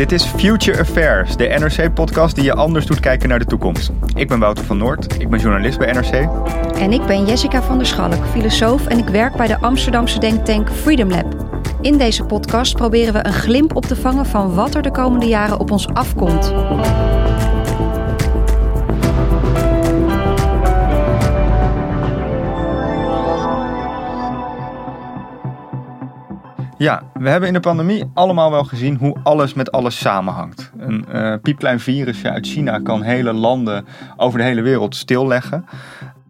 Dit is Future Affairs, de NRC-podcast die je anders doet kijken naar de toekomst. Ik ben Wouter van Noord, ik ben journalist bij NRC. En ik ben Jessica van der Schalk, filosoof en ik werk bij de Amsterdamse denktank Freedom Lab. In deze podcast proberen we een glimp op te vangen van wat er de komende jaren op ons afkomt. Ja, we hebben in de pandemie allemaal wel gezien hoe alles met alles samenhangt. Een uh, piepklein virusje uit China kan hele landen over de hele wereld stilleggen.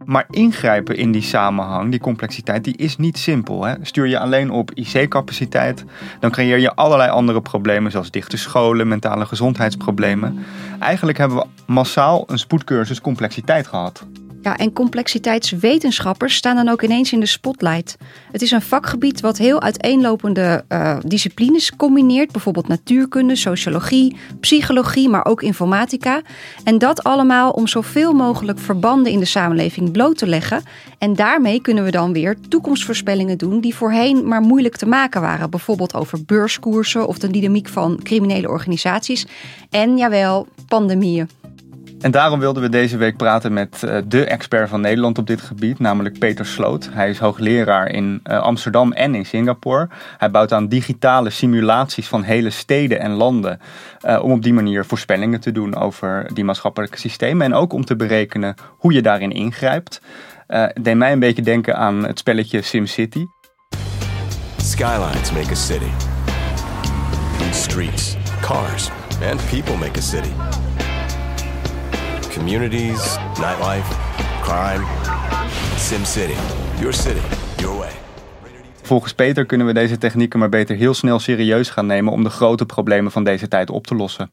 Maar ingrijpen in die samenhang, die complexiteit, die is niet simpel. Hè? Stuur je alleen op IC-capaciteit, dan creëer je allerlei andere problemen, zoals dichte scholen, mentale gezondheidsproblemen. Eigenlijk hebben we massaal een spoedcursus complexiteit gehad. Ja, en complexiteitswetenschappers staan dan ook ineens in de spotlight. Het is een vakgebied wat heel uiteenlopende uh, disciplines combineert, bijvoorbeeld natuurkunde, sociologie, psychologie, maar ook informatica. En dat allemaal om zoveel mogelijk verbanden in de samenleving bloot te leggen. En daarmee kunnen we dan weer toekomstvoorspellingen doen die voorheen maar moeilijk te maken waren. Bijvoorbeeld over beurskoersen of de dynamiek van criminele organisaties. En jawel, pandemieën. En daarom wilden we deze week praten met uh, de expert van Nederland op dit gebied, namelijk Peter Sloot. Hij is hoogleraar in uh, Amsterdam en in Singapore. Hij bouwt aan digitale simulaties van hele steden en landen uh, om op die manier voorspellingen te doen over die maatschappelijke systemen en ook om te berekenen hoe je daarin ingrijpt. Deed mij een beetje denken aan het spelletje SimCity. Skylines make a city. Streets, cars and people make a city communities, nightlife, crime. SimCity. Your city, your way. Volgens Peter kunnen we deze technieken maar beter heel snel serieus gaan nemen om de grote problemen van deze tijd op te lossen.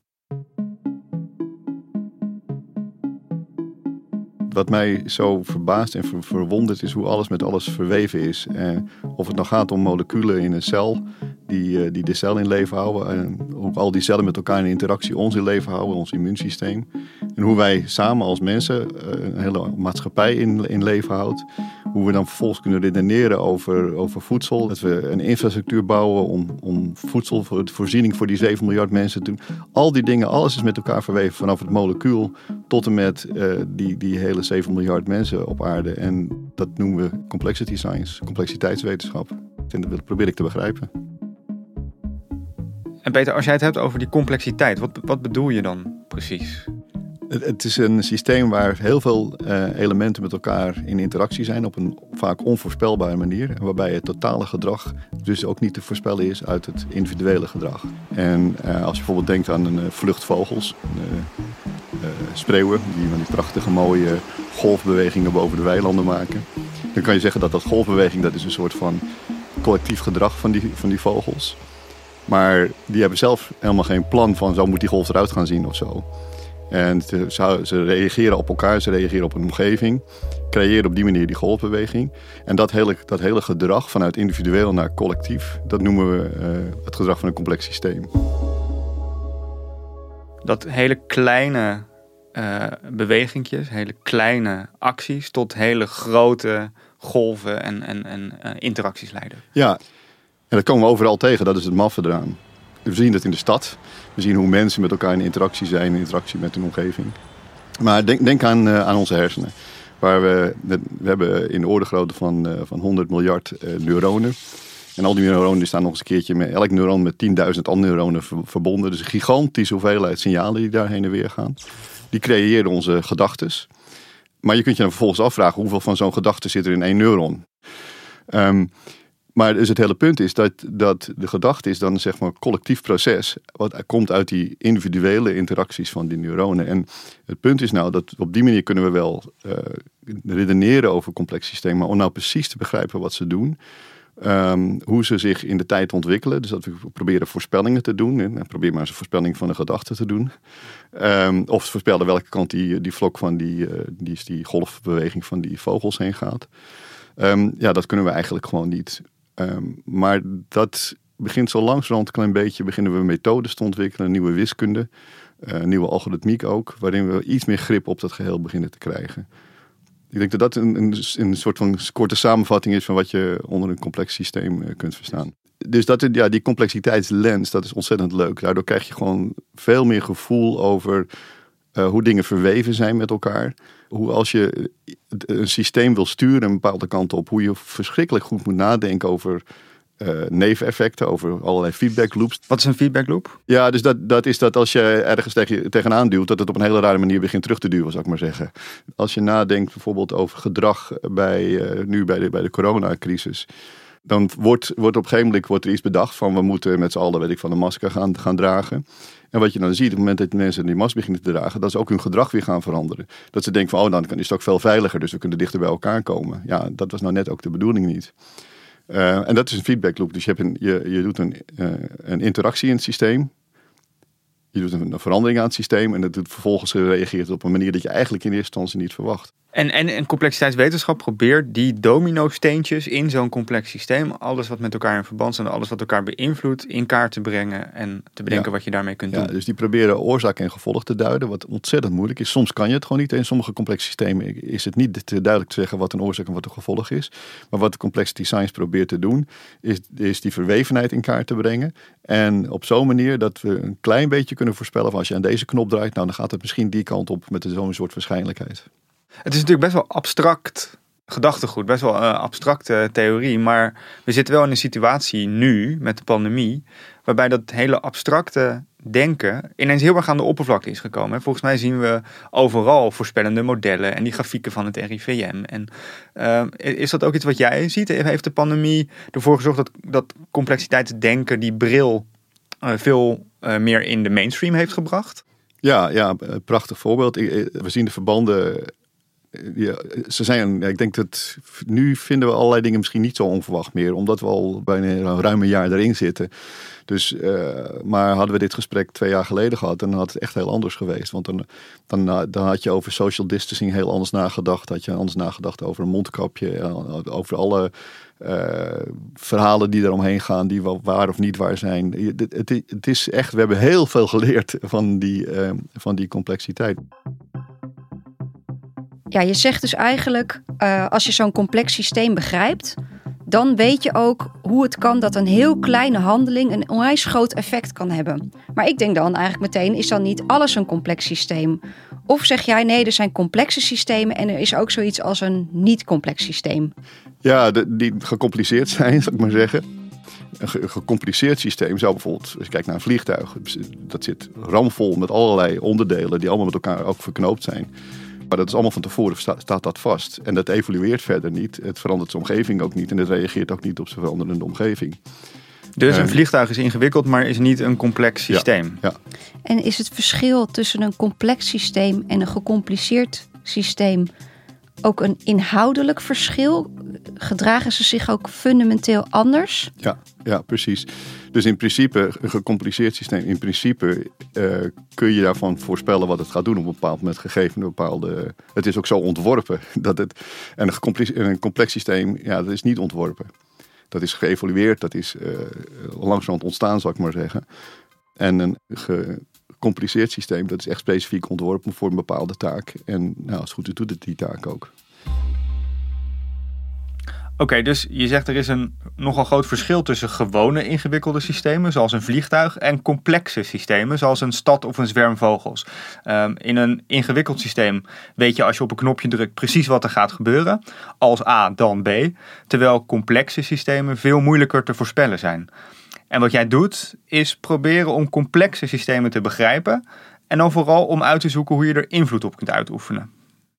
Wat mij zo verbaast en ver verwondert is hoe alles met alles verweven is. Eh, of het nou gaat om moleculen in een cel die, uh, die de cel in leven houden. En hoe al die cellen met elkaar in interactie ons in leven houden, ons immuunsysteem. En hoe wij samen als mensen uh, een hele maatschappij in, in leven houdt. Hoe we dan vervolgens kunnen redeneren over, over voedsel. Dat we een infrastructuur bouwen om, om voedsel, voor de voorziening voor die 7 miljard mensen te doen. Al die dingen, alles is met elkaar verweven. Vanaf het molecuul tot en met die, die hele 7 miljard mensen op aarde. En dat noemen we complexity science, complexiteitswetenschap. En dat probeer ik te begrijpen. En Peter, als jij het hebt over die complexiteit, wat, wat bedoel je dan precies? Het, is een systeem waar heel veel uh, elementen met elkaar in interactie zijn op een vaak onvoorspelbare manier. Waarbij het totale gedrag dus ook niet te voorspellen is uit het individuele gedrag. En uh, als je bijvoorbeeld denkt aan een uh, vluchtvogels, spreeuwen, die van die prachtige mooie golfbewegingen boven de weilanden maken. Dan kan je zeggen dat dat golfbeweging dat is een soort van collectief gedrag van die, van die vogels. Maar die hebben zelf helemaal geen plan van zo moet die golf eruit gaan zien of zo. En ze, reageren op elkaar, ze reageren op een omgeving, creëren op die manier die golfbeweging. En dat hele, dat hele gedrag vanuit individueel naar collectief, dat noemen we uh, het gedrag van een complex systeem. Dat hele kleine uh, bewegingjes, hele kleine acties tot hele grote golven en, en, en uh, interacties leiden. Ja, en dat komen we overal tegen, dat is het maffe eraan. We zien dat in de stad. We zien hoe mensen met elkaar in interactie zijn, in interactie met hun omgeving. Maar denk, denk aan, uh, aan onze hersenen. Waar we, we hebben in de orde van, uh, van 100 miljard uh, neuronen. En al die neuronen staan nog eens een keertje met elk neuron met 10.000 andere neuronen ver- verbonden. Dus een gigantische hoeveelheid signalen die daar heen en weer gaan. Die creëren onze gedachtes. Maar je kunt je dan vervolgens afvragen hoeveel van zo'n gedachte zit er in één neuron. Ehm, maar dus het hele punt is dat, dat de gedachte is dan zeg maar collectief proces. Wat komt uit die individuele interacties van die neuronen. En het punt is nou dat op die manier kunnen we wel eh, redeneren over complex systemen. Maar om nou precies te begrijpen wat ze doen. ehm, hoe ze zich in de tijd ontwikkelen. Dus dat we proberen voorspellingen te doen. En probeer maar eens een voorspelling van een gedachte te doen. Ehm, of voorspellen welke kant die, die vlok van die, eh, die, die golfbeweging van die vogels heen gaat. Ehm, ja, dat kunnen we eigenlijk gewoon niet. Ehm, maar dat begint zo langzamerhand een klein beetje, beginnen we methodes te ontwikkelen, nieuwe wiskunde, eh, nieuwe algoritmiek ook, waarin we iets meer grip op dat geheel beginnen te krijgen. Ik denk dat dat een, een, een soort van korte samenvatting is van wat je onder een complex systeem eh, kunt verstaan. Dus dat, ja, die complexiteitslens, dat is ontzettend leuk. Daardoor krijg je gewoon veel meer gevoel over eh, hoe dingen verweven zijn met elkaar. Hoe als je een systeem wil sturen een bepaalde kant op, hoe je verschrikkelijk goed moet nadenken over eh, neveneffecten, over allerlei feedback loops. Wat is een feedback loop? Ja, dus dat, dat is dat als je ergens tegen, tegenaan duwt, dat het op een hele rare manier begint terug te duwen, zou ik maar zeggen. Als je nadenkt bijvoorbeeld over gedrag bij, eh, nu bij de, bij de coronacrisis. Dan wordt, wordt op een gegeven moment wordt er iets bedacht van we moeten met z'n allen, weet ik, van een masker gaan, gaan dragen. En wat je dan ziet, op het moment dat mensen die masker beginnen te dragen, dat ze ook hun gedrag weer gaan veranderen. Dat ze denken van, oh, dan is het ook veel veiliger, dus we kunnen dichter bij elkaar komen. Ja, dat was nou net ook de bedoeling niet. Uh, en dat is een feedback loop. Dus je, hebt een, je, je doet een, uh, een interactie in het systeem. Je doet een, een verandering aan het systeem. En dat doet vervolgens gereageerd op een manier dat je eigenlijk in eerste instantie niet verwacht. En, en, en complexiteitswetenschap probeert die domino-steentjes in zo'n complex systeem, alles wat met elkaar in verband staat, alles wat elkaar beïnvuidt, in kaart te brengen en te bedenken Ja. wat je daarmee kunt Ja, doen. dus die proberen oorzaak en gevolg te duiden, wat ontzettend moeilijk is. Soms kan je het gewoon niet. In sommige complexe systemen is het niet te duidelijk te zeggen wat een oorzaak en wat een gevolg is. Maar wat de complexity science probeert te doen, is, is die verwevenheid in kaart te brengen. En op zo'n manier dat we een klein beetje kunnen voorspellen van als je aan deze knop draait, nou dan gaat het misschien die kant op met zo'n soort waarschijnlijkheid. Het is natuurlijk best wel abstract gedachtegoed, best wel een abstracte theorie, maar we zitten wel in een situatie nu met de pandemie, waarbij dat hele abstracte denken ineens heel erg aan de oppervlakte is gekomen. Volgens mij zien we overal voorspellende modellen en die grafieken van het RIVM. En eh, is dat ook iets wat jij ziet? Heeft de pandemie ervoor gezorgd dat, dat complexiteitsdenken, die bril, eh, veel eh, meer in de mainstream heeft gebracht? Ja, ja, prachtig voorbeeld. We zien de verbanden. Eh, Ja, ze zijn, ik denk dat nu vinden we allerlei dingen misschien niet zo onverwacht meer, omdat we al bijna een ruim een jaar erin zitten. Dus, eh, maar hadden we dit gesprek twee jaar geleden gehad, dan had het echt heel anders geweest. Want dan, dan, dan had je over social distancing heel anders nagedacht. Had je anders nagedacht over een mondkapje, eh, over alle eh, verhalen die eromheen gaan, die waar of niet waar zijn. Het, het, is echt, we hebben heel veel geleerd van die, eh, van die complexiteit. Ja, je zegt dus eigenlijk, eh, als je zo'n complex systeem begrijpt, dan weet je ook hoe het kan dat een heel kleine handeling een onwijs groot effect kan hebben. Maar ik denk dan eigenlijk meteen, is dan niet alles een complex systeem? Of zeg jij, nee, er zijn complexe systemen en er is ook zoiets als een niet-complex systeem. Ja, die gecompliceerd zijn, zal ik maar zeggen. Een ge- gecompliceerd systeem zou bijvoorbeeld, als je kijkt naar een vliegtuig, dat zit ramvol met allerlei onderdelen die allemaal met elkaar ook verknoopt zijn. Maar dat is allemaal van tevoren sta- staat dat vast. En dat evolueert verder niet. Het verandert zijn omgeving ook niet. En het reageert ook niet op zijn veranderende omgeving. Dus een vliegtuig is ingewikkeld, maar is niet een complex systeem. Ja, En is het verschil tussen een complex systeem en een gecompliceerd systeem ook een inhoudelijk verschil? Gedragen ze zich ook fundamenteel anders? ja, ja, precies. Dus in principe, een gecompliceerd systeem, in principe eh, kun je daarvan voorspellen wat het gaat doen op een bepaald moment gegeven een bepaalde. Het is ook zo ontworpen dat het. En een, een complex systeem, ja, dat is niet ontworpen. Dat is geëvolueerd, dat is eh langzamerhand ontstaan, zal ik maar zeggen. En een gecompliceerd systeem, dat is echt specifiek ontworpen voor een bepaalde taak. En nou, als het goed is, doet het die taak ook. Oké, dus je zegt er is een nogal groot verschil tussen gewone ingewikkelde systemen, zoals een vliegtuig, en complexe systemen, zoals een stad of een zwerm vogels. Ehm, in een ingewikkeld systeem weet je als je op een knopje drukt precies wat er gaat gebeuren, als A dan B, terwijl complexe systemen veel moeilijker te voorspellen zijn. En wat jij doet, is proberen om complexe systemen te begrijpen en dan vooral om uit te zoeken hoe je er invloed op kunt uitoefenen.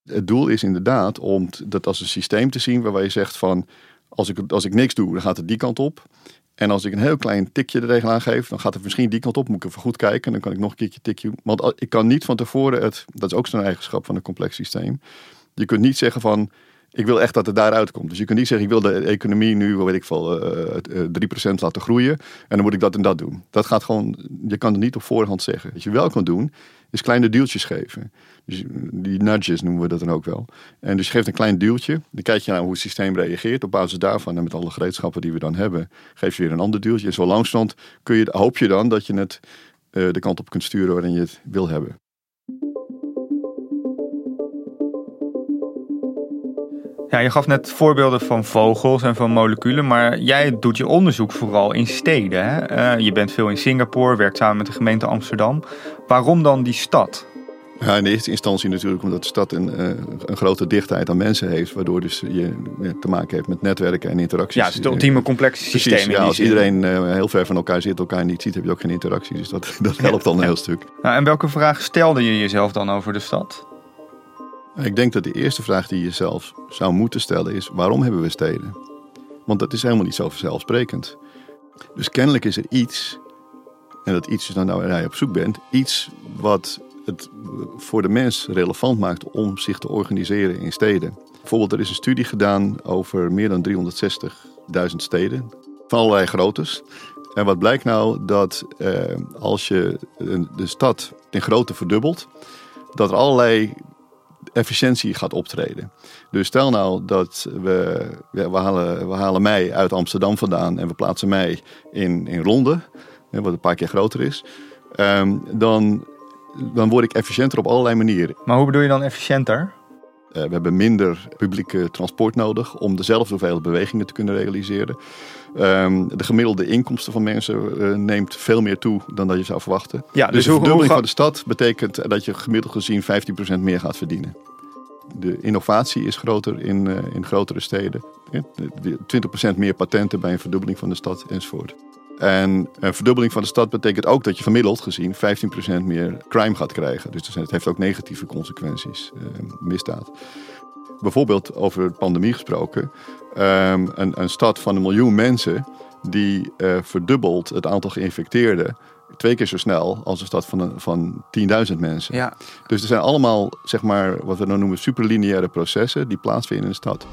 Het doel is inderdaad om dat als een systeem te zien waarbij je zegt van als ik, als ik niks doe, dan gaat het die kant op. En als ik een heel klein tikje er tegenaan geef, dan gaat het misschien die kant op. Moet ik even goed kijken. Dan kan ik nog een keertje tikje. Want ik kan niet van tevoren het. Dat is ook zo'n eigenschap van een complex systeem. Je kunt niet zeggen van. Ik wil echt dat het daaruit komt. Dus je kunt niet zeggen, ik wil de economie nu, weet ik veel, uh, 3% laten groeien. En dan moet ik dat en dat doen. Dat gaat gewoon, je kan het niet op voorhand zeggen. Wat je wel kan doen, is kleine deeltjes geven. Dus die nudges noemen we dat dan ook wel. En dus je geeft een klein duwtje. Dan kijk je naar hoe het systeem reageert. Op basis daarvan en met alle gereedschappen die we dan hebben, geef je weer een ander duwtje. En zo langzamerhand kun je, hoop je dan dat je het de kant op kunt sturen waarin je het wil hebben. Ja, je gaf net voorbeelden van vogels en van moleculen, maar jij doet je onderzoek vooral in steden. Hè? Uh, je bent veel in Singapore, werkt samen met de gemeente Amsterdam. Waarom dan die stad? Ja, in de eerste instantie natuurlijk omdat de stad een, uh, een grote dichtheid aan mensen heeft, waardoor dus je te maken hebt met netwerken en interacties. Ja, het is het ultieme complexe systeem. Precies, ja, als iedereen uh, heel ver van elkaar zit, elkaar niet ziet, heb je ook geen interactie. Dus dat, dat helpt dan een heel stuk. Nou, en welke vraag stelde je jezelf dan over de stad? Ik denk dat de eerste vraag die je jezelf zou moeten stellen is: waarom hebben we steden? Want dat is helemaal niet zo vanzelfsprekend. Dus kennelijk is er iets, en dat iets is dan nou waar je op zoek bent, iets wat het voor de mens relevant maakt om zich te organiseren in steden. Bijvoorbeeld, er is een studie gedaan over meer dan 360.000 steden, van allerlei groottes. En wat blijkt nou? Dat eh, als je de stad in grootte verdubbelt, dat er allerlei efficiëntie gaat optreden. Dus stel nou dat we, we, halen, we halen mij uit Amsterdam vandaan en we plaatsen mij in, in Londen, wat een paar keer groter is. Um, dan dan word ik efficiënter op allerlei manieren. Maar hoe bedoel je dan efficiënter? Uh, we hebben minder publieke transport nodig om dezelfde hoeveelheid bewegingen te kunnen realiseren. Um, de gemiddelde inkomsten van mensen uh, neemt veel meer toe dan dat je zou verwachten. Ja, dus, dus de verdubbeling van de stad betekent dat je gemiddeld gezien 15% meer gaat verdienen. De innovatie is groter in, uh, in grotere steden. 20% meer patenten bij een verdubbeling van de stad enzovoort. En een verdubbeling van de stad betekent ook dat je gemiddeld gezien 15% meer crime gaat krijgen. Dus het heeft ook negatieve consequenties, eh, misdaad. Bijvoorbeeld over de pandemie gesproken. Um, een, een, stad van een miljoen mensen die uh, verdubbelt het aantal geïnfecteerden twee keer zo snel als een stad van, van 10.000 mensen. Ja. Dus er zijn allemaal, zeg maar, wat we dan noemen superlineaire processen die plaatsvinden in een stad.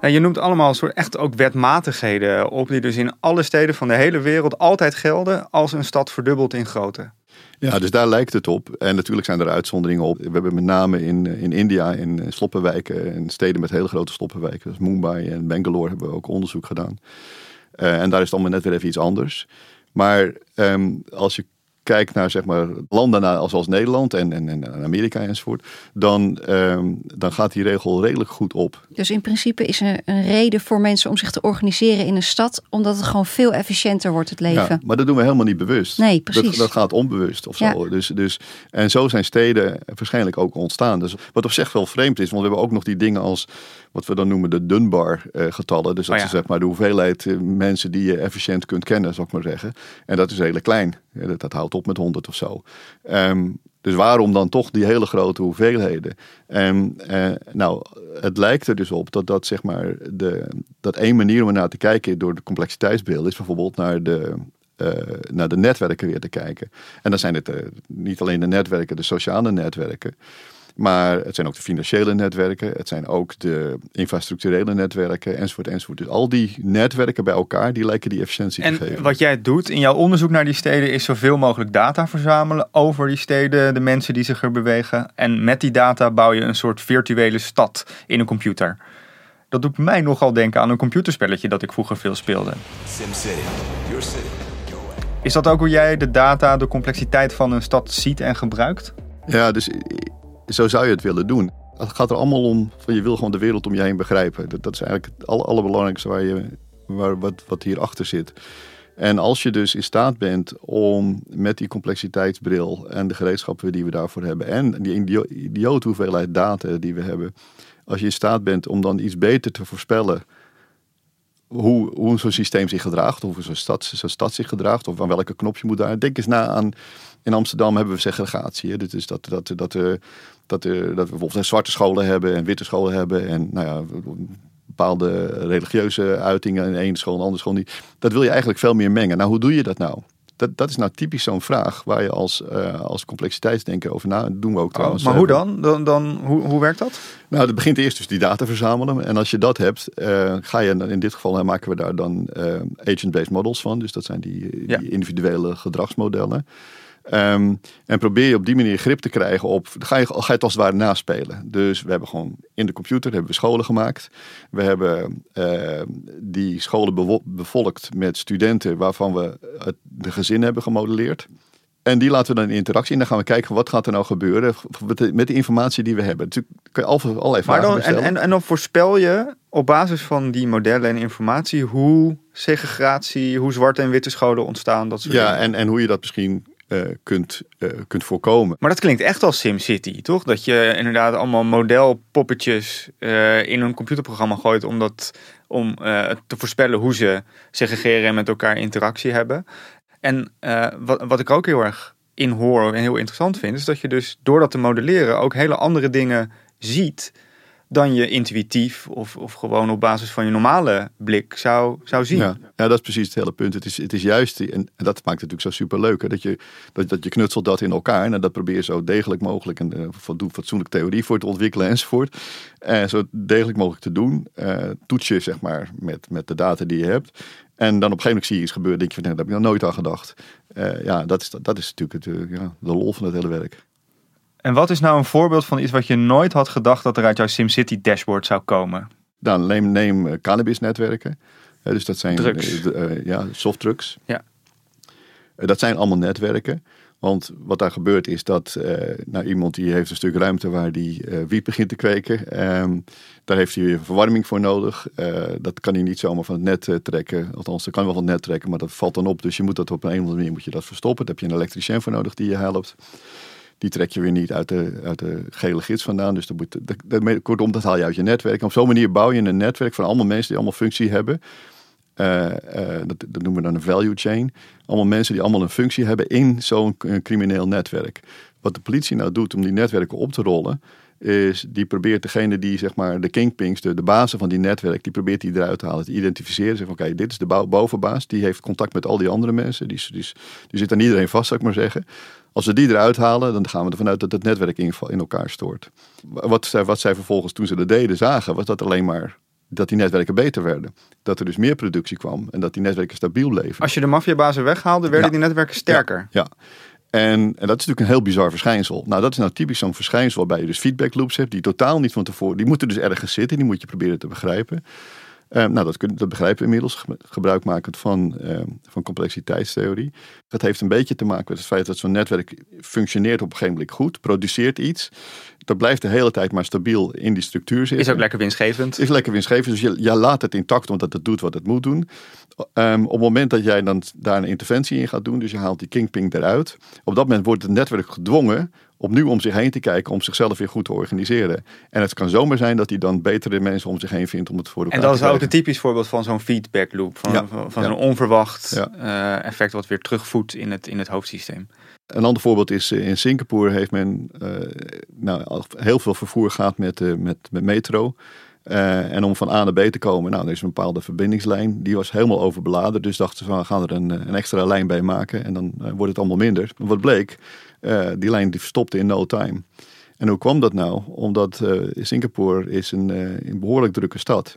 Nou, je noemt allemaal soort echt ook wetmatigheden op die dus in alle steden van de hele wereld altijd gelden als een stad verdubbelt in grootte. Ja, dus daar lijkt het op. En natuurlijk zijn er uitzonderingen op. We hebben met name in, in India, in sloppenwijken en steden met hele grote sloppenwijken, dus Mumbai en Bangalore, hebben we ook onderzoek gedaan. Uh, en daar is het allemaal net weer even iets anders. Maar um, als je kijkt naar zeg maar, landen zoals Nederland en, en, en Amerika enzovoort, dan, um, dan gaat die regel redelijk goed op. Dus in principe is er een reden voor mensen om zich te organiseren in een stad, omdat het gewoon veel efficiënter wordt het leven. Ja, maar dat doen we helemaal niet bewust. Nee, precies. Dat, dat gaat onbewust of zo. Dus, dus, en zo zijn steden waarschijnlijk ook ontstaan. Dus wat op zich wel vreemd is, want we hebben ook nog die dingen als wat we dan noemen de Dunbar-getallen. Dus dat oh is zeg maar de hoeveelheid eh, mensen die je efficiënt kunt kennen, zou ik maar zeggen. En dat is redelijk klein. Dat, dat houdt op met 100 of zo. Um, dus waarom dan toch die hele grote hoeveelheden? En uh, nou, het lijkt er dus op dat dat zeg maar de, dat één manier om er naar te kijken door de complexiteitsbeelden is bijvoorbeeld naar de, uh, naar de netwerken weer te kijken. En dan zijn het uh, niet alleen de netwerken, de sociale netwerken. Maar het zijn ook de financiële netwerken, het zijn ook de infrastructurele netwerken, enzovoort, enzovoort. Dus al die netwerken bij elkaar, die lijken die efficiëntie en te geven. wat jij doet in jouw onderzoek naar die steden, is zoveel mogelijk data verzamelen over die steden, de mensen die zich er bewegen. En met die data bouw je een soort virtuele stad in een computer. Dat doet mij nogal denken aan een computerspelletje dat ik vroeger veel speelde. SimCity, your city, your. Is dat ook hoe jij de data, de complexiteit van een stad ziet en gebruikt? Ja, dus zo zou je het willen doen. het gaat er allemaal om van je wil gewoon de wereld om je heen begrijpen. Dat, is eigenlijk het aller, allerbelangrijkste waar je, waar, wat, wat hierachter zit. En als je dus in staat bent om met die complexiteitsbril en de gereedschappen die we daarvoor hebben en die idiote hoeveelheid data die we hebben, als je in staat bent om dan iets beter te voorspellen hoe, hoe zo'n systeem zich gedraagt, of hoe zo'n stad, zo'n stad zich gedraagt, of aan welke knop je moet daar. Denk eens na aan, in Amsterdam hebben we segregatie. Dit is dat, dat, dat, dat, dat, we bijvoorbeeld zwarte scholen hebben en witte scholen hebben en nou ja, bepaalde religieuze uitingen in één school en andere school niet. Dat wil je eigenlijk veel meer mengen. Nou, hoe doe je dat nou? Dat, dat is nou typisch zo'n vraag waar je als, uh, als complexiteitsdenker over na. Dat doen we ook oh, trouwens. maar hoe dan? dan, dan hoe, hoe werkt dat? Nou, het begint eerst dus die data verzamelen. En als je dat hebt, uh, ga je in dit geval maken we daar dan uh, agent-based models van. Dus dat zijn die, die individuele gedragsmodellen. Um, en probeer je op die manier grip te krijgen op. Ga je, ga je het als het ware naspelen. Dus we hebben gewoon in de computer hebben we scholen gemaakt. We hebben uh, die scholen bevolkt met studenten waarvan we het, de gezin hebben gemodelleerd. En die laten we dan in interactie. En dan gaan we kijken wat gaat er nou gebeuren met de, informatie die we hebben. Natuurlijk kun je allerlei vragen maar dan, en, en, en dan voorspel je op basis van die modellen en informatie hoe segregatie, hoe zwarte en witte scholen ontstaan. Dat soort ja, en, en hoe je dat misschien uh, kunt, uh, kunt voorkomen. Maar dat klinkt echt als SimCity, toch? Dat je inderdaad allemaal modelpoppetjes uh, in een computerprogramma gooit om, dat, om te voorspellen hoe ze segregeren en met elkaar interactie hebben. En wat, wat ik ook heel erg in hoor en heel interessant vind, is dat je dus door dat te modelleren ook hele andere dingen ziet dan je intuïtief of, of gewoon op basis van je normale blik zou, zou zien. Ja, ja, dat is precies het hele punt. Het is, het is juist, en, en dat maakt het natuurlijk zo super leuk, dat, je, dat, dat je knutselt dat in elkaar en dat probeer je zo degelijk mogelijk een uh, fatsoenlijk theorie voor te ontwikkelen enzovoort. En zo degelijk mogelijk te doen. Uh, toets je zeg maar met, met de data die je hebt. En dan op een gegeven moment zie je iets gebeuren, denk je van, nee, daar heb ik nog nooit aan gedacht. Ja, dat is, dat is natuurlijk het, ja, de lol van het hele werk. En wat is nou een voorbeeld van iets wat je nooit had gedacht dat er uit jouw SimCity dashboard zou komen? Dan neem, neem uh, cannabisnetwerken. Uh, dus dat zijn drugs. Uh, ja, softdrugs. Ja. dat zijn allemaal netwerken. Want wat daar gebeurt is dat nou, iemand die heeft een stuk ruimte waar die wiet begint te kweken. Um, daar heeft hij verwarming voor nodig. dat kan hij niet zomaar van het net trekken. Althans, dat kan wel van het net trekken, maar dat valt dan op. Dus je moet dat op een of andere manier moet je dat verstoppen. Daar heb je een elektricien voor nodig die je helpt. Die trek je weer niet uit de, uit de gele gids vandaan. Dus dat moet, kortom, dat haal je uit je netwerk. op zo'n manier bouw je een netwerk van allemaal mensen die allemaal functie hebben. Uh, uh, dat, dat, noemen we dan een value chain. Allemaal mensen die allemaal een functie hebben in zo'n crimineel netwerk. Wat de politie nou doet om die netwerken op te rollen, is die probeert degene die zeg maar de kingpings, de, de bazen van die netwerk, die probeert die eruit te halen, te identificeren. Zeggen oké, dit is de bovenbaas, die heeft contact met al die andere mensen, die, die, die zit aan iedereen vast, zou ik maar zeggen. Als we die eruit halen, dan gaan we ervan uit dat het netwerk in, in elkaar stoort. Wat zij, wat zij vervolgens toen ze dat deden zagen, was dat alleen maar dat die netwerken beter werden. Dat er dus meer productie kwam en dat die netwerken stabiel bleven. Als je de maffiabazen weghaalde, werden die netwerken sterker. Ja, En, en, dat is natuurlijk een heel bizar verschijnsel. Nou, dat is nou typisch zo'n verschijnsel waarbij je dus feedback loops hebt die totaal niet van tevoren, die moeten dus ergens zitten, die moet je proberen te begrijpen. Uh, nou, dat, dat begrijpen we inmiddels, gebruikmakend van, uh, van complexiteitstheorie. Dat heeft een beetje te maken met het feit dat zo'n netwerk functioneert op een gegeven moment goed, produceert iets. Dat blijft de hele tijd maar stabiel in die structuur zitten. Is ook lekker winstgevend. Is lekker winstgevend, dus je, je laat het intact omdat het doet wat het moet doen. Um, op het moment dat jij dan daar een interventie in gaat doen, dus je haalt die kingping eruit. Op dat moment wordt het netwerk gedwongen nu om zich heen te kijken, om zichzelf weer goed te organiseren. En het kan zomaar zijn dat hij dan betere mensen om zich heen vindt om het voor elkaar te En dat is ook een typisch voorbeeld van zo'n feedback loop, van, van, zo'n onverwacht uh, effect wat weer terugvoedt in het, in het hoofdsysteem. Een ander voorbeeld is eh, in Singapore heeft men uh, nou, heel veel vervoer gehad met, uh, met, met metro. Uh, en om van A naar B te komen, nou, er is een bepaalde verbindingslijn. Die was helemaal overbeladen. Dus dachten ze, we gaan er een, een extra lijn bij maken. En dan wordt het allemaal minder. Maar wat bleek, uh, die lijn die verstopte in no time. En hoe kwam dat nou? Omdat uh, Singapore is een, uh, een behoorlijk drukke stad.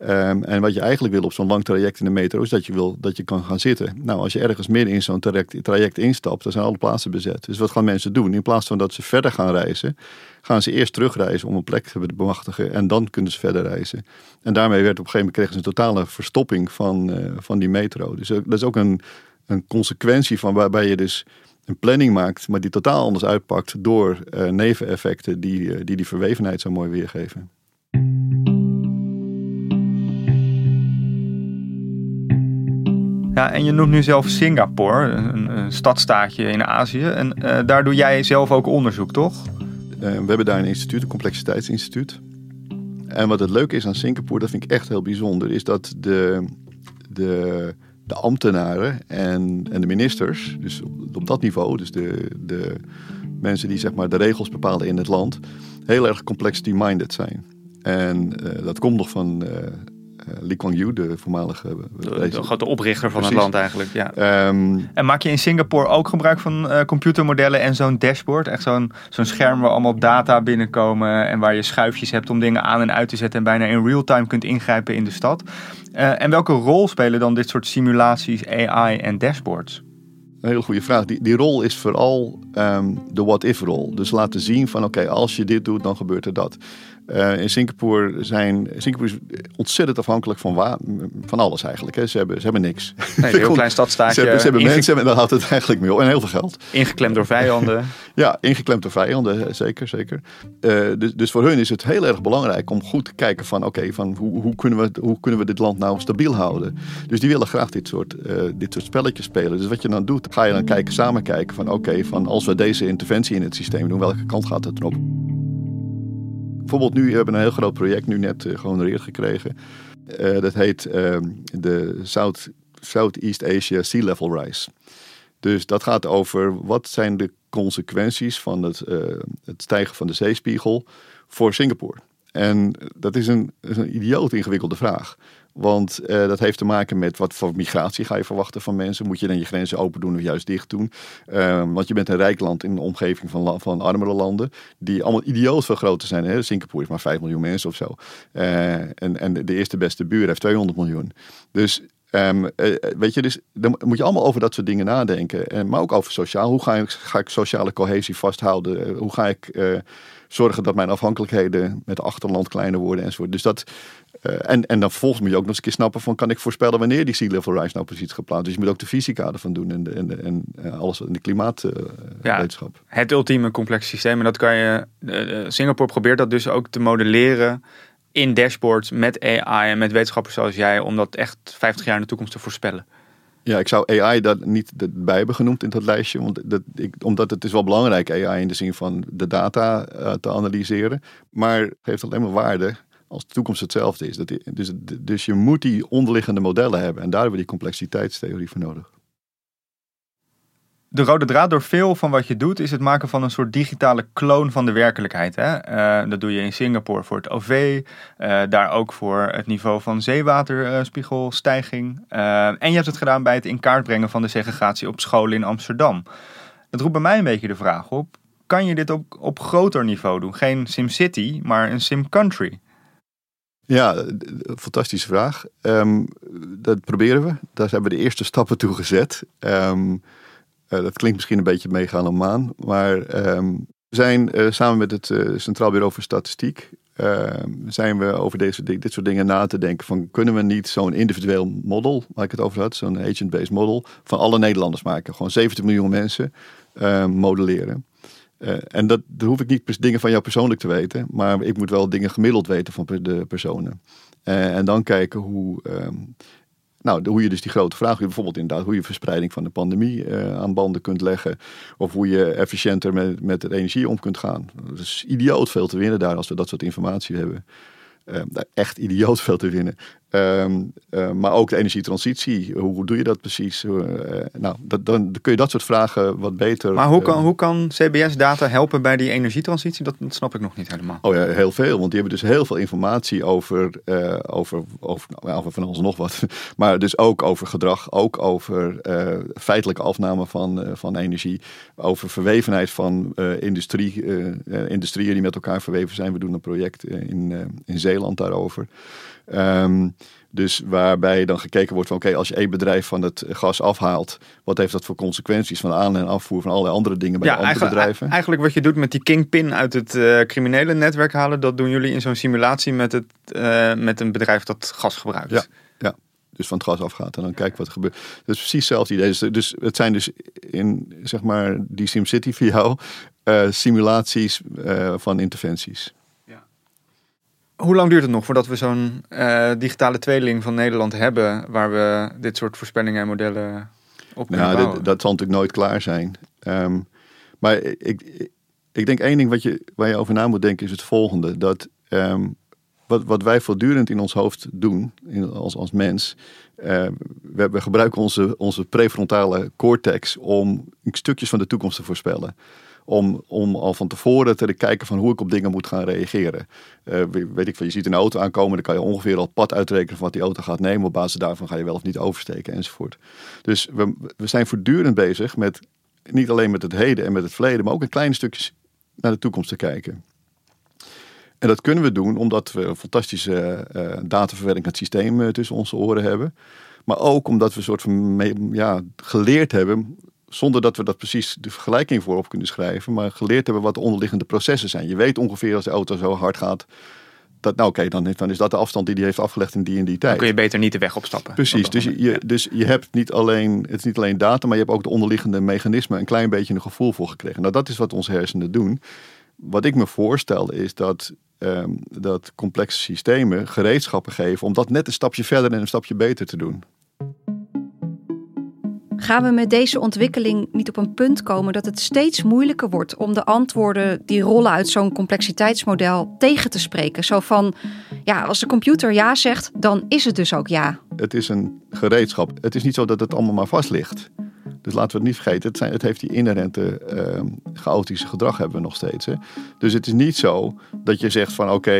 Um, en wat je eigenlijk wil op zo'n lang traject in de metro is dat je wil dat je kan gaan zitten. Nou, als je ergens midden in zo'n traject, traject instapt, dan zijn alle plaatsen bezet. Dus wat gaan mensen doen? In plaats van dat ze verder gaan reizen, gaan ze eerst terugreizen om een plek te bemachtigen en dan kunnen ze verder reizen. En daarmee werd op een gegeven moment kregen ze een totale verstopping van, van die metro. Dus dat is ook een, een consequentie van waarbij je dus een planning maakt, maar die totaal anders uitpakt door uh, neveneffecten die, uh, die die verwevenheid zo mooi weergeven. Ja, en je noemt nu zelf Singapore, een, een stadstaatje in Azië. En uh, daar doe jij zelf ook onderzoek, toch? we hebben daar een instituut, een complexiteitsinstituut. En wat het leuke is aan Singapore, dat vind ik echt heel bijzonder, is dat de, de, de ambtenaren en, en de ministers, dus op, dat niveau, dus de, de mensen die zeg maar de regels bepalen in het land, heel erg complexity-minded zijn. En uh, dat komt nog van uh, Lee Kuan Yew, de voormalige... De, de grote oprichter van Precies. het land eigenlijk, ja. Um, en maak je in Singapore ook gebruik van uh, computermodellen en zo'n dashboard? Echt zo'n zo'n scherm waar allemaal data binnenkomen en waar je schuifjes hebt om dingen aan en uit te zetten en bijna in real time kunt ingrijpen in de stad. Uh, en welke rol spelen dan dit soort simulaties, AI en dashboards? Een hele goede vraag. Die, die rol is vooral um, de what-if rol. Dus laten zien van oké, okay, als je dit doet, dan gebeurt er dat. Uh, in Singapore zijn Singapore is ontzettend afhankelijk van, van alles eigenlijk. Hè. Ze, hebben, ze hebben niks. Nee, een heel klein stadstaatje. Ze hebben, ze hebben mensen en daar houdt het eigenlijk mee op. En heel veel geld. Ingeklemd door vijanden. ja, ingeklemd door vijanden, zeker. zeker. Uh, dus, dus voor hun is het heel erg belangrijk om goed te kijken van oké, van hoe, hoe, kunnen we, hoe kunnen we dit land nou stabiel houden. Dus die willen graag dit soort, uh, dit soort spelletjes spelen. Dus wat je dan doet, ga je dan kijken, samen kijken van oké, van als we deze interventie in het systeem doen, welke kant gaat het erop? Bijvoorbeeld nu hebben we een heel groot project nu net uh, gehonoreerd gekregen. Uh, dat heet uh, de South, Southeast Asia Sea Level Rise. Dus dat gaat over wat zijn de consequenties van het, het stijgen van de zeespiegel voor Singapore. En dat is een, is een idioot ingewikkelde vraag. Want uh, dat heeft te maken met wat voor migratie ga je verwachten van mensen. Moet je dan je grenzen open doen of juist dicht doen? Uh, want je bent een rijk land in de omgeving van, van armere landen. Die allemaal idioot veel groter zijn. Hè? Singapore is maar 5 miljoen mensen of zo. Uh, en, en de eerste beste buur heeft 200 miljoen. Dus Um, weet je, dus dan moet je allemaal over dat soort dingen nadenken. En, maar ook over sociaal. Hoe ga ik, ga ik sociale cohesie vasthouden? Hoe ga ik zorgen dat mijn afhankelijkheden met achterland kleiner worden enzovoort. Dus dat, en, en dan vervolgens moet je ook nog eens een keer snappen van kan ik voorspellen wanneer die sea level rise nou precies geplaatst. Dus je moet ook de fysica ervan doen en, de, en, de, en uh, alles in de klimaatwetenschap. Ja, het ultieme complex systeem. En dat kan je. Singapore probeert dat dus ook te modelleren in dashboards met AI en met wetenschappers zoals jij, om dat echt 50 jaar in de toekomst te voorspellen. Ja, ik zou AI daar niet bij hebben genoemd in dat lijstje. Want dat, ik, omdat het is wel belangrijk, AI, in de zin van de data uh, te analyseren. Maar het heeft alleen maar waarde als de toekomst hetzelfde is. Dat, dus, dus je moet die onderliggende modellen hebben. En daar hebben we die complexiteitstheorie voor nodig de rode draad door veel van wat je doet is het maken van een soort digitale kloon van de werkelijkheid. Hè? Uh, dat doe je in Singapore voor het OV, eh, daar ook voor het niveau van zeewaterspiegelstijging. Uh, en je hebt het gedaan bij het in kaart brengen van de segregatie op scholen in Amsterdam. Dat roept bij mij een beetje de vraag op: kan je dit ook op groter niveau doen? Geen SimCity, maar een SimCountry? Ja, fantastische vraag. Um, dat proberen we. Daar hebben we de eerste stappen toe gezet. Um, uh, dat klinkt misschien een beetje meegaan om maan. Maar um, we zijn uh, samen met het uh, Centraal Bureau voor Statistiek. Ehm, zijn we over deze, dit soort dingen na te denken. Van kunnen we niet zo'n individueel model, waar ik het over had, zo'n agent-based model, van alle Nederlanders maken? Gewoon 70 miljoen mensen ehm, modelleren. en dat, hoef ik niet dingen van jou persoonlijk te weten, maar ik moet wel dingen gemiddeld weten van de personen. en dan kijken hoe, nou, hoe je dus die grote vraag, bijvoorbeeld inderdaad hoe je verspreiding van de pandemie uh, aan banden kunt leggen. Of hoe je efficiënter met, met de energie om kunt gaan. Er is idioot veel te winnen daar als we dat soort informatie hebben. Uh, echt idioot veel te winnen. Um, uh, maar ook de energietransitie, hoe, hoe doe je dat precies? Uh, nou, dat, dan kun je dat soort vragen wat beter. Maar hoe kan, hoe kan CBS-data helpen bij die energietransitie? Dat, dat, snap ik nog niet helemaal. Oh ja, heel veel. Want die hebben dus heel veel informatie over, over, over, nou, over van alles nog wat. Maar dus ook over gedrag, ook over feitelijke afname van, van energie. Over verwevenheid van industrie, industrieën die met elkaar verweven zijn. We doen een project in, in Zeeland daarover. Um, dus waarbij dan gekeken wordt van oké, als je één bedrijf van het gas afhaalt, wat heeft dat voor consequenties van aan- en afvoer van allerlei andere dingen bij ja, andere eigenlijk, bedrijven? Eigenlijk wat je doet met die kingpin uit het uh, criminele netwerk halen, dat doen jullie in zo'n simulatie met, het, uh, met een bedrijf dat gas gebruikt. Ja, ja. Dus van het gas afgaat en dan kijken wat er gebeurt. Dat is precies hetzelfde idee. Dus, dus het zijn dus in zeg maar die SimCity voor jou uh, simulaties van interventies. Hoe lang duurt het nog voordat we zo'n uh, digitale tweeling van Nederland hebben waar we dit soort voorspellingen en modellen op kunnen nou, bouwen? Dat, zal natuurlijk nooit klaar zijn. Um, maar ik, ik denk één ding wat je, waar je over na moet denken is het volgende. Dat um, wat, wat wij voortdurend in ons hoofd doen, in, als, als mens, uh, we, gebruiken onze, onze prefrontale cortex om stukjes van de toekomst te voorspellen. Om, om al van tevoren te kijken van hoe ik op dingen moet gaan reageren. Uh, weet ik van, je ziet een auto aankomen, dan kan je ongeveer al het pad uitrekenen van wat die auto gaat nemen. Op basis daarvan ga je wel of niet oversteken enzovoort. Dus we, we zijn voortdurend bezig met niet alleen met het heden en met het verleden, maar ook een klein stukje naar de toekomst te kijken. En dat kunnen we doen omdat we een fantastische uh, dataverwerking systeem uh, tussen onze oren hebben. Maar ook omdat we een soort van ja, geleerd hebben, zonder dat we dat precies de vergelijking voorop kunnen schrijven, maar geleerd hebben wat de onderliggende processen zijn. Je weet ongeveer als de auto zo hard gaat, dat, nou oké, dan, dan, is dat de afstand die hij heeft afgelegd in die en die tijd. Dan kun je beter niet de weg opstappen. Precies, dus je, dus je hebt niet alleen, het is niet alleen data, maar je hebt ook de onderliggende mechanismen een klein beetje een gevoel voor gekregen. Nou, dat is wat onze hersenen doen. Wat ik me voorstel is dat, um, dat complexe systemen gereedschappen geven om dat net een stapje verder en een stapje beter te doen. Gaan we met deze ontwikkeling niet op een punt komen dat het steeds moeilijker wordt om de antwoorden die rollen uit zo'n complexiteitsmodel tegen te spreken? Zo van, ja, als de computer ja zegt, dan is het dus ook ja. Het is een gereedschap. Het is niet zo dat het allemaal maar vast ligt. Dus laten we het niet vergeten, het, zijn, het heeft die inherente uh, chaotische gedrag hebben we nog steeds. Hè? Dus het is niet zo dat je zegt van oké,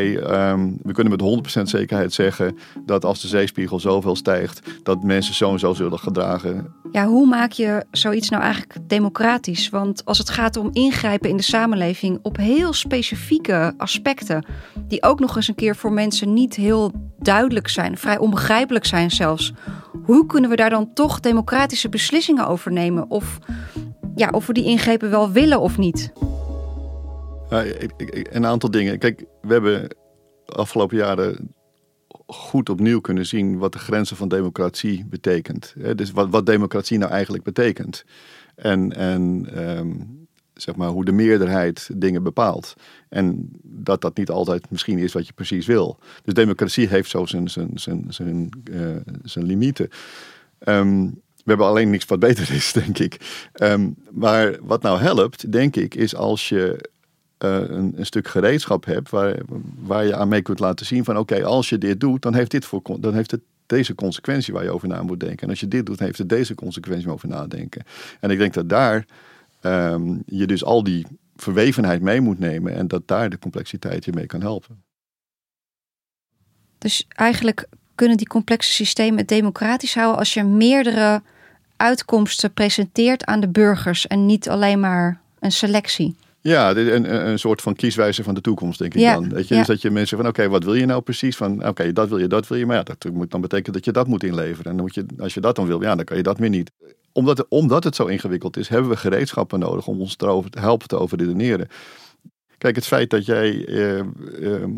um, we kunnen met 100% zekerheid zeggen dat als de zeespiegel zoveel stijgt, dat mensen zo en zo zullen gedragen. Ja, hoe maak je zoiets nou eigenlijk democratisch? Want als het gaat om ingrijpen in de samenleving op heel specifieke aspecten, die ook nog eens een keer voor mensen niet heel duidelijk zijn, vrij onbegrijpelijk zijn zelfs. Hoe kunnen we daar dan toch democratische beslissingen over nemen? Of, ja, of we die ingrepen wel willen of niet? Ik, een aantal dingen. Kijk, we hebben afgelopen jaren goed opnieuw kunnen zien wat de grenzen van democratie betekent. Dus wat, wat democratie nou eigenlijk betekent. En, en um, zeg maar, hoe de meerderheid dingen bepaalt. En dat dat niet altijd misschien is wat je precies wil. Dus democratie heeft zo zijn, zijn, zijn, zijn, uh, zijn limieten. Um, we hebben alleen niks wat beter is, denk ik. Um, maar wat nou helpt, denk ik, is als je uh, een, een, stuk gereedschap hebt waar, waar je aan mee kunt laten zien van oké, als je dit doet, dan heeft dit voor dan heeft het deze consequentie waar je over na moet denken. En als je dit doet, heeft het deze consequentie over nadenken. En ik denk dat daar um, je dus al die verwevenheid mee moet nemen en dat daar de complexiteit je mee kan helpen. Dus eigenlijk kunnen die complexe systemen het democratisch houden als je meerdere uitkomsten presenteert aan de burgers en niet alleen maar een selectie. Ja, een, een soort van kieswijze van de toekomst, denk ik ja, dan. Weet je? Ja. Dus dat je mensen van, oké, wat wil je nou precies? Van, oké, dat wil je, dat wil je. Maar ja, dat moet dan betekenen dat je dat moet inleveren. En dan moet je, als je dat dan wil, ja, dan kan je dat weer niet. Omdat, omdat het zo ingewikkeld is, hebben we gereedschappen nodig om ons te helpen te overredeneren. Kijk, het feit dat jij eh, eh,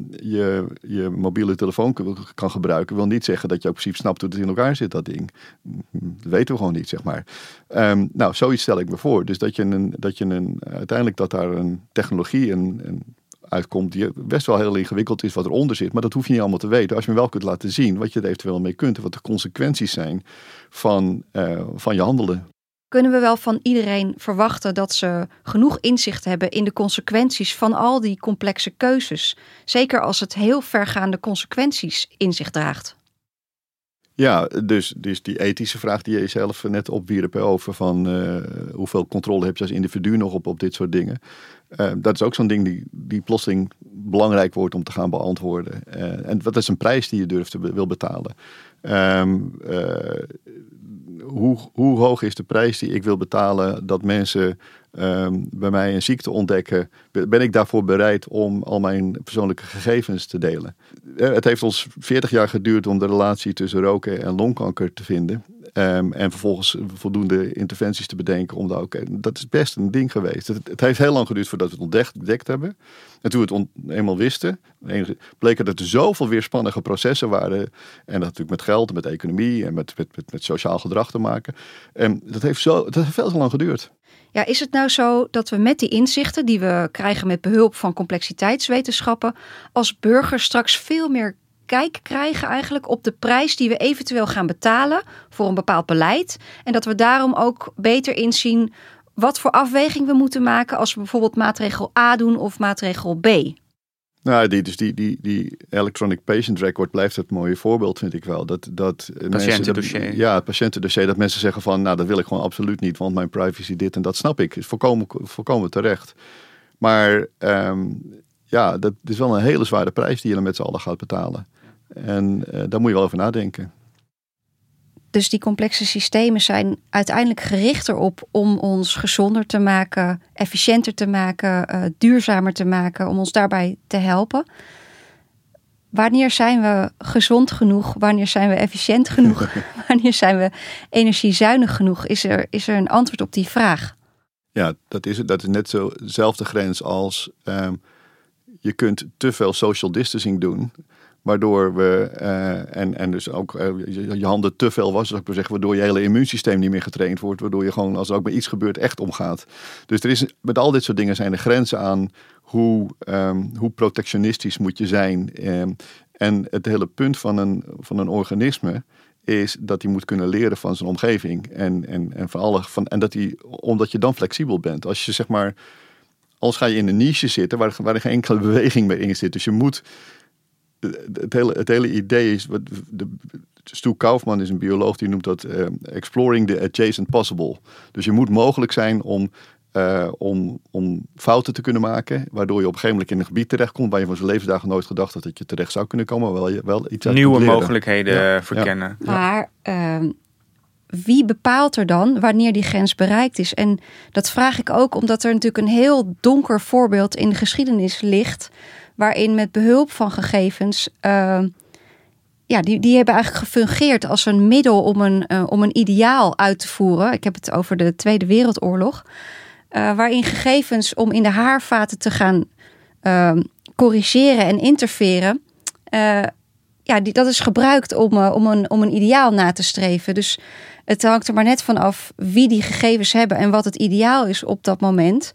je, je mobiele telefoon kan gebruiken, wil niet zeggen dat je ook precies snapt hoe het in elkaar zit, dat ding. Dat weten we gewoon niet, zeg maar. Um, nou, zoiets stel ik me voor. Dus dat je, een, dat je een, uiteindelijk dat daar een technologie een, een uitkomt die best wel heel ingewikkeld is wat eronder zit. Maar dat hoef je niet allemaal te weten. Als je me wel kunt laten zien wat je er eventueel mee kunt en wat de consequenties zijn van, uh, van je handelen kunnen we wel van iedereen verwachten dat ze genoeg inzicht hebben in de consequenties van al die complexe keuzes. Zeker als het heel vergaande consequenties in zich draagt. Ja, dus, dus die ethische vraag die je jezelf net opwierp over van uh, hoeveel controle heb je als individu nog op, op dit soort dingen. Uh, dat is ook zo'n ding die, die plotseling belangrijk wordt om te gaan beantwoorden. Uh, en wat is een prijs die je durft te wil betalen? Um, hoe, hoe hoog is de prijs die ik wil betalen dat mensen um, bij mij een ziekte ontdekken? Ben ik daarvoor bereid om al mijn persoonlijke gegevens te delen? Het heeft ons 40 jaar geduurd om de relatie tussen roken en longkanker te vinden. Ehm, en vervolgens voldoende interventies te bedenken om daar ook. Dat is best een ding geweest. Het, het heeft heel lang geduurd voordat we het ontdekt, hebben. En toen we het eenmaal wisten, bleek dat er zoveel weerspannige processen waren. En dat natuurlijk met geld, met economie en met, met, met, met sociaal gedrag te maken. En dat heeft, zo, dat heeft veel te lang geduurd. Ja, is het nou zo dat we met die inzichten die we krijgen met behulp van complexiteitswetenschappen als burgers straks veel meer kijk krijgen eigenlijk op de prijs die we eventueel gaan betalen voor een bepaald beleid. En dat we daarom ook beter inzien wat voor afweging we moeten maken als we bijvoorbeeld maatregel A doen of maatregel B. Nou, die, dus die, die, die electronic patient record blijft het mooie voorbeeld, vind ik wel. Dat, dat patiëntendossier. Mensen, ja, het patiëntendossier. Dat mensen zeggen van, nou, dat wil ik gewoon absoluut niet, want mijn privacy dit en dat snap ik. Is volkomen, volkomen terecht. Maar um, ja, dat is wel een hele zware prijs die je dan met z'n allen gaat betalen. En uh, daar moet je wel over nadenken. Dus die complexe systemen zijn uiteindelijk gericht erop om ons gezonder te maken, efficiënter te maken, uh, duurzamer te maken, om ons daarbij te helpen. Wanneer zijn we gezond genoeg? Wanneer zijn we efficiënt genoeg? wanneer zijn we energiezuinig genoeg? Is er, is er een antwoord op die vraag? Ja, dat is, dat is net zo dezelfde grens als um, je kunt te veel social distancing doen. Waardoor we, uh, en, en dus ook uh, je, handen te veel was, zou ik maar zeggen, waardoor je hele immuunsysteem niet meer getraind wordt. Waardoor je gewoon, als er ook bij iets gebeurt, echt omgaat. Dus er is, met al dit soort dingen zijn er grenzen aan hoe, um, hoe protectionistisch moet je zijn. Um, en het hele punt van een, van een organisme is dat hij moet kunnen leren van zijn omgeving. En, en, en, van van, en dat hij, omdat je dan flexibel bent. Als je zeg maar, als ga je in een niche zitten waar, waar er geen enkele beweging meer in zit. Dus je moet het hele, het hele idee is, wat de, Stu Kaufman is een bioloog die noemt dat uh, exploring the adjacent possible. Dus je moet mogelijk zijn om, uh, om, om fouten te kunnen maken, waardoor je op een gegeven moment in een gebied terechtkomt waar je van zijn levensdagen nooit gedacht had dat je terecht zou kunnen komen, maar wel, je, wel iets Nieuwe mogelijkheden ja, verkennen. Ja. Maar uh, wie bepaalt er dan wanneer die grens bereikt is? En dat vraag ik ook omdat er natuurlijk een heel donker voorbeeld in de geschiedenis ligt waarin met behulp van gegevens. Uh, ja, die, die hebben eigenlijk gefungeerd als een middel om een, uh, om een ideaal uit te voeren. Ik heb het over de Tweede Wereldoorlog. Uh, waarin gegevens om in de haarvaten te gaan ehm, corrigeren en interfereren. Eh, ja, die, dat is gebruikt om, om, een, om een ideaal na te streven. Dus het hangt er maar net van af wie die gegevens hebben en wat het ideaal is op dat moment.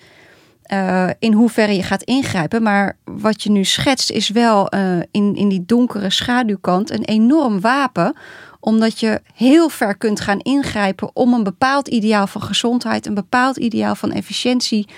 Uh, in hoeverre je gaat ingrijpen. Maar wat je nu schetst is wel uh, in, in die donkere schaduwkant een enorm wapen. Omdat je heel ver kunt gaan ingrijpen om een bepaald ideaal van gezondheid, een bepaald ideaal van efficiëntie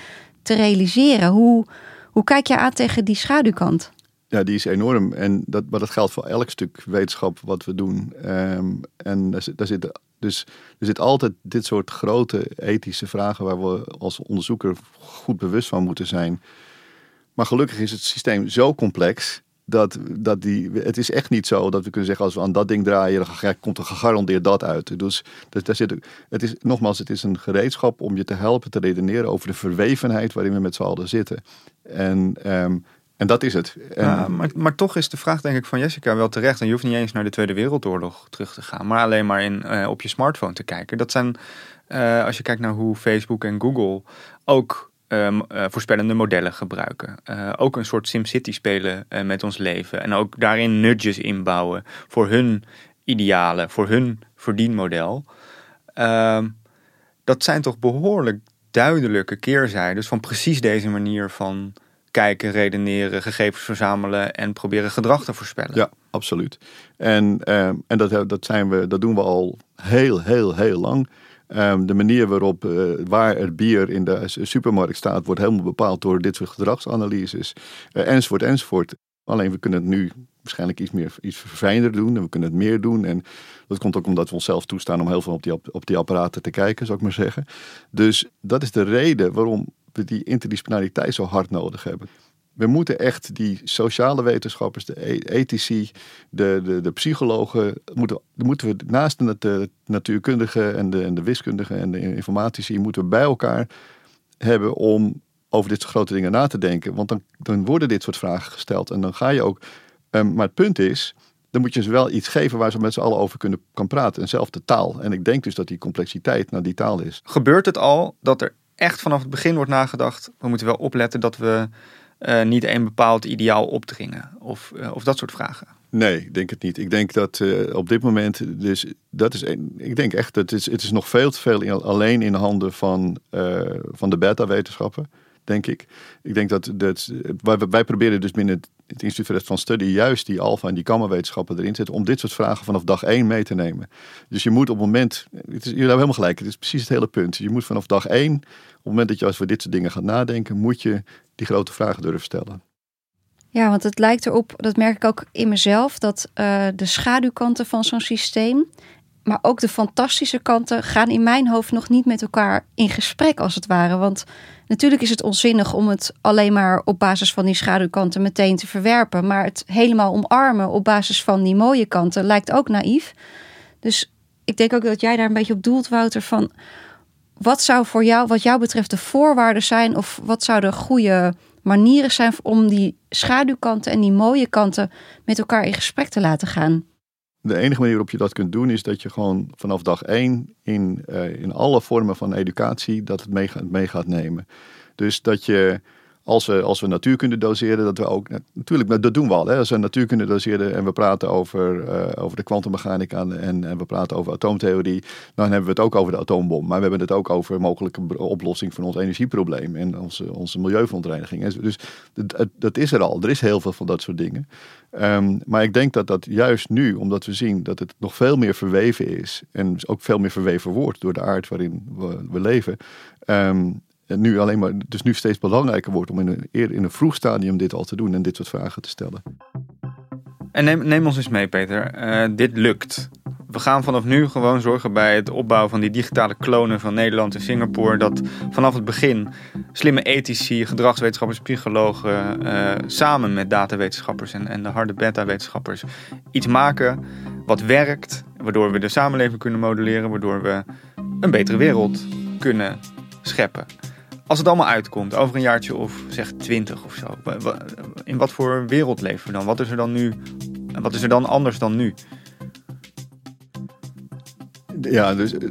te realiseren. Hoe, hoe kijk je aan tegen die schaduwkant? Ja, die is enorm. En dat, maar dat geldt voor elk stuk wetenschap wat we doen. Um, en daar, daar zitten dus er zit altijd dit soort grote ethische vragen waar we als onderzoeker goed bewust van moeten zijn. Maar gelukkig is het systeem zo complex dat, dat die, het is echt niet zo dat we kunnen zeggen als we aan dat ding draaien, dan komt er gegarandeerd dat uit. Dus, daar zit, het is, nogmaals, het is een gereedschap om je te helpen te redeneren over de verwevenheid waarin we met z'n allen zitten. En um, en dat is het. Ja, maar, maar toch is de vraag denk ik van Jessica wel terecht. En je hoeft niet eens naar de Tweede Wereldoorlog terug te gaan. Maar alleen maar in, uh, op je smartphone te kijken. Dat zijn, uh, als je kijkt naar hoe Facebook en Google ook um, uh, voorspellende modellen gebruiken. ook een soort SimCity spelen met ons leven. En ook daarin nudges inbouwen voor hun idealen, voor hun verdienmodel. Ehm, dat zijn toch behoorlijk duidelijke keerzijdes van precies deze manier van kijken, redeneren, gegevens verzamelen en proberen gedrag te voorspellen. Ja, absoluut. En, um, en dat, dat, zijn we, dat doen we al heel, heel, heel lang. Um, de manier waarop uh, waar het bier in de supermarkt staat, wordt helemaal bepaald door dit soort gedragsanalyses. Uh, enzovoort, enzovoort. Alleen we kunnen het nu waarschijnlijk iets meer iets verfijnder doen en we kunnen het meer doen. En dat komt ook omdat we onszelf toestaan om heel veel op die, op die apparaten te kijken, zou ik maar zeggen. Dus dat is de reden waarom die interdisciplinariteit zo hard nodig hebben. We moeten echt die sociale wetenschappers, de e-, ethici, de, de, de psychologen, moeten, moeten we naast de natuurkundigen en de, en de wiskundigen en de informatici, moeten we bij elkaar hebben om over dit soort grote dingen na te denken. Want dan, dan worden dit soort vragen gesteld en dan ga je ook. Um, maar het punt is, dan moet je ze wel iets geven waar ze met z'n allen over kunnen kan praten. En zelf de taal. En ik denk dus dat die complexiteit naar die taal is. Gebeurt het al dat er echt vanaf het begin wordt nagedacht, we moeten wel opletten dat we uh, niet een bepaald ideaal opdringen? Of, uh, of dat soort vragen? Nee, ik denk het niet. Ik denk dat uh, op dit moment, dus dat is, ik denk echt dat het is, het is nog veel te veel in, alleen in de handen van, van de beta-wetenschappen denk ik. Ik denk dat, dat wij, wij proberen dus binnen het Instituut van Studie juist die alfa en die gamma-wetenschappen erin zetten om dit soort vragen vanaf dag één mee te nemen. Dus je moet op het moment, het is, jullie hebben helemaal gelijk, het is precies het hele punt. Je moet vanaf dag één, op het moment dat je over dit soort dingen gaat nadenken, moet je die grote vragen durven stellen. Ja, want het lijkt erop, dat merk ik ook in mezelf, dat uh, de schaduwkanten van zo'n systeem, maar ook de fantastische kanten, gaan in mijn hoofd nog niet met elkaar in gesprek, als het ware. Want Natuurlijk is het onzinnig om het alleen maar op basis van die schaduwkanten meteen te verwerpen. Maar het helemaal omarmen op basis van die mooie kanten lijkt ook naïef. Dus ik denk ook dat jij daar een beetje op doelt, Wouter. Van wat zou voor jou, wat jou betreft, de voorwaarden zijn? Of wat zouden goede manieren zijn om die schaduwkanten en die mooie kanten met elkaar in gesprek te laten gaan? De enige manier waarop je dat kunt doen is dat je gewoon vanaf dag één in, uh, in alle vormen van educatie dat het mee, mee gaat nemen. Dus dat je als we, als we natuurkunde doseren, dat we ook, natuurlijk, dat doen we al. Hè, als we natuurkunde doseren en we praten over, uh, over de kwantummechanica en, en we praten over atoomtheorie, dan hebben we het ook over de atoombom. Maar we hebben het ook over mogelijke oplossing van ons energieprobleem en onze, onze milieuverontreiniging. Dus dat, is er al. Er is heel veel van dat soort dingen. Um, maar ik denk dat dat juist nu, omdat we zien dat het nog veel meer verweven is en ook veel meer verweven wordt door de aard waarin we, leven, um, nu alleen maar, dus nu steeds belangrijker wordt om in een, in een vroeg stadium dit al te doen en dit soort vragen te stellen. En neem, neem ons eens mee, Peter. Uh, dit lukt. We gaan vanaf nu gewoon zorgen bij het opbouwen van die digitale klonen van Nederland en Singapore. Dat vanaf het begin slimme ethici, gedragswetenschappers, psychologen uh, samen met datawetenschappers en, en de harde beta-wetenschappers iets maken wat werkt. Waardoor we de samenleving kunnen modelleren, waardoor we een betere wereld kunnen scheppen. Als het allemaal uitkomt, over een jaartje of zeg twintig of zo. In wat voor wereld leven we dan? Wat is er dan nu? Wat is er dan anders dan nu? Ja, dus eh,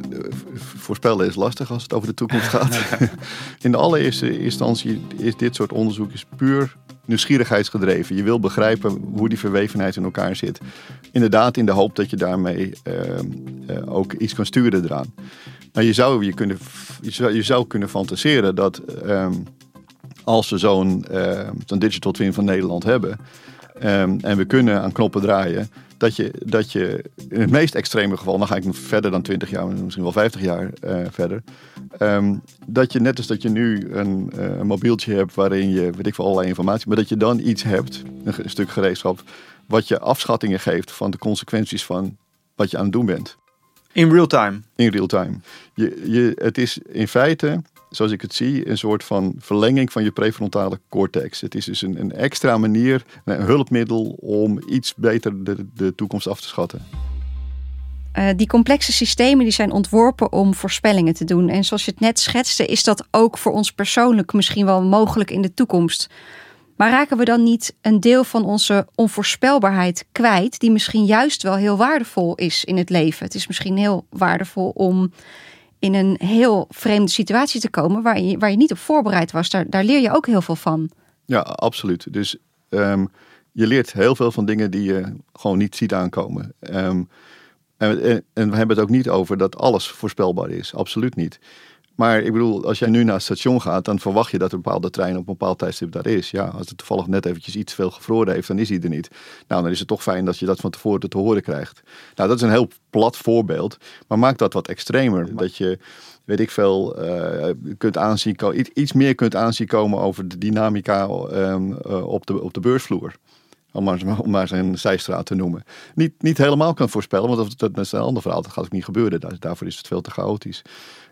voorspellen is lastig als het over de toekomst gaat. In de allereerste instantie is dit soort onderzoek is puur nieuwsgierigheidsgedreven. Je wil begrijpen hoe die verwevenheid in elkaar zit. Inderdaad, in de hoop dat je daarmee uh, uh, ook iets kan sturen eraan. Nou, je, zou, je, kunnen, zou, kunnen fantaseren dat um, als we zo'n uh, digital twin van Nederland hebben um, en we kunnen aan knoppen draaien, dat je, dat je in het meest extreme geval, dan ga ik verder dan 20 jaar, misschien wel 50 jaar uh, verder, dat je net als dat je nu een, uh, een, mobieltje hebt waarin je, weet ik veel, allerlei informatie, maar dat je dan iets hebt, een stuk gereedschap, wat je afschattingen geeft van de consequenties van wat je aan het doen bent. In real time? In real time. Je, je, het is in feite, zoals ik het zie, een soort van verlenging van je prefrontale cortex. Het is dus een, een extra manier, een hulpmiddel om iets beter de, de toekomst af te schatten. Uh, die complexe systemen die zijn ontworpen om voorspellingen te doen. En zoals je het net schetste, is dat ook voor ons persoonlijk misschien wel mogelijk in de toekomst. Maar raken we dan niet een deel van onze onvoorspelbaarheid kwijt, die misschien juist wel heel waardevol is in het leven? Het is misschien heel waardevol om in een heel vreemde situatie te komen waar je, waar je niet op voorbereid was. Daar, leer je ook heel veel van. Ja, absoluut. Dus um, je leert heel veel van dingen die je gewoon niet ziet aankomen. En, en, en, we hebben het ook niet over dat alles voorspelbaar is. Absoluut niet. Maar ik bedoel, als jij nu naar het station gaat, dan verwacht je dat een bepaalde trein op een bepaald tijdstip daar is. Ja, als het toevallig net eventjes iets veel gevroren heeft, dan is hij er niet. Nou, dan is het toch fijn dat je dat van tevoren te horen krijgt. Nou, dat is een heel plat voorbeeld, maar maak dat wat extremer. Dat je, weet ik veel, uh, kunt aanzien, iets meer kunt aanzien komen over de dynamica um, uh, op, de, op de beursvloer om maar, om maar zijn zijstraat te noemen. Niet, niet helemaal kan voorspellen, want dat, dat is een ander verhaal. Dat gaat ook niet gebeuren. Daarvoor is het veel te chaotisch.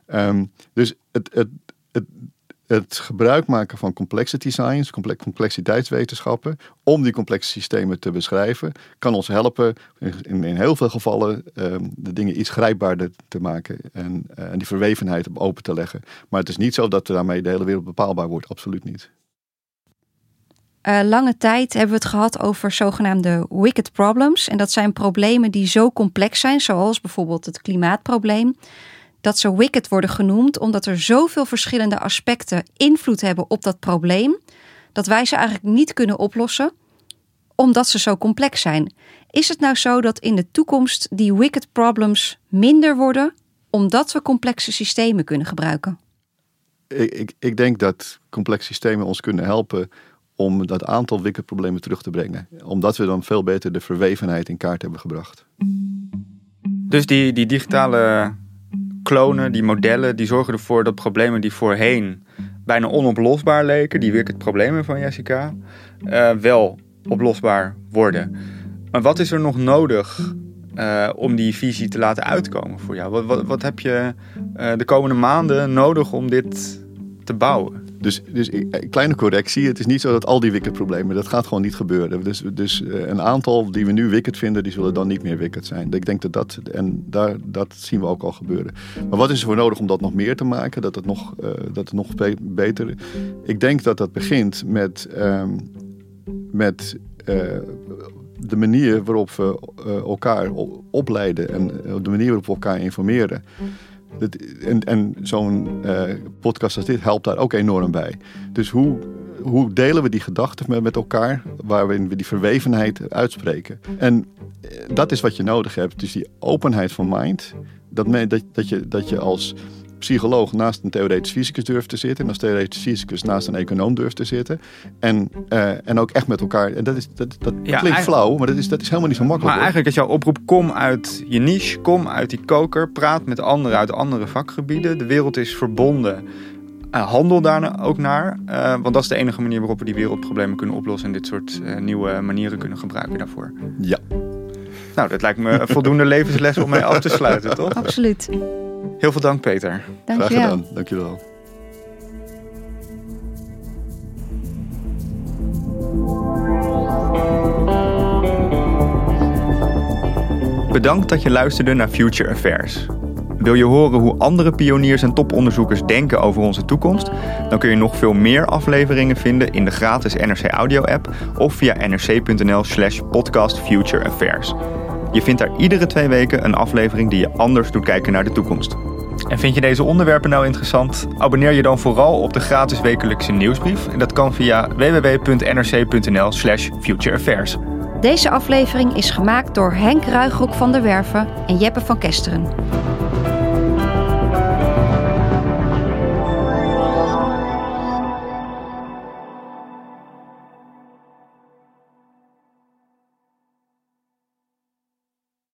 Um, dus het, het, het, het gebruik maken van complexity science, complexiteitswetenschappen, om die complexe systemen te beschrijven, kan ons helpen in, in heel veel gevallen um, de dingen iets grijpbaarder te maken en, uh, en die verwevenheid open te leggen. Maar het is niet zo dat daarmee de hele wereld bepaalbaar wordt, absoluut niet. Uh, lange tijd hebben we het gehad over zogenaamde wicked problems. En dat zijn problemen die zo complex zijn, zoals bijvoorbeeld het klimaatprobleem, dat ze wicked worden genoemd omdat er zoveel verschillende aspecten invloed hebben op dat probleem, dat wij ze eigenlijk niet kunnen oplossen, omdat ze zo complex zijn. Is het nou zo dat in de toekomst die wicked problems minder worden, omdat we complexe systemen kunnen gebruiken? Ik, ik, ik denk dat complexe systemen ons kunnen helpen om dat aantal wicked problemen terug te brengen. Omdat we dan veel beter de verwevenheid in kaart hebben gebracht. Dus die, die digitale klonen, die modellen, die zorgen ervoor dat problemen die voorheen bijna onoplosbaar leken, die wicked problemen van Jessica, uh, wel oplosbaar worden. Maar wat is er nog nodig uh, om die visie te laten uitkomen voor jou? Wat, wat, wat heb je uh, de komende maanden nodig om dit te bouwen? Dus, dus kleine correctie, het is niet zo dat al die wicked problemen, dat gaat gewoon niet gebeuren. Dus, dus uh, een aantal die we nu wicked vinden, die zullen dan niet meer wicked zijn. Ik denk dat dat, en daar, dat zien we ook al gebeuren. Maar wat is er voor nodig om dat nog meer te maken, dat het nog, uh, dat het nog be beter... Ik denk dat dat begint met, um, met de manier waarop we elkaar opleiden en de manier waarop we elkaar informeren en en zo'n uh, podcast als dit helpt daar ook enorm bij. Dus hoe, hoe delen we die gedachten met, met elkaar, waarin we die verwevenheid uitspreken? En eh, dat is wat je nodig hebt. Dus die openheid van mind. Dat, dat, dat, je, dat je als psycholoog naast een theoretisch fysicus durft te zitten. En als theoretisch fysicus naast een econoom durft te zitten. En, uh, en ook echt met elkaar. En dat, is, dat, dat ja, klinkt flauw, maar dat is, dat is helemaal niet zo makkelijk. Maar eigenlijk is jouw oproep: kom uit je niche, kom uit die koker. Praat met anderen uit andere vakgebieden. De wereld is verbonden. Uh, handel daar ook naar. Uh, want dat is de enige manier waarop we die wereldproblemen kunnen oplossen. En dit soort nieuwe manieren kunnen gebruiken daarvoor. Ja. Nou, dat lijkt me een voldoende levensles om mee af te sluiten, toch? Absoluut. Heel veel dank, Peter. Dank Graag gedaan. Dank je wel. Bedankt dat je luisterde naar Future Affairs. Wil je horen hoe andere pioniers en toponderzoekers denken over onze toekomst? Dan kun je nog veel meer afleveringen vinden in de gratis NRC Audio app of via nrc.nl/slash podcast Future Affairs. Je vindt daar iedere twee weken een aflevering die je anders doet kijken naar de toekomst. En vind je deze onderwerpen nou interessant? Abonneer je dan vooral op de gratis wekelijkse nieuwsbrief. En dat kan via www.nrc.nl/slash futureaffairs. Deze aflevering is gemaakt door Henk Ruigrok van der Werven en Jeppe van Kesteren.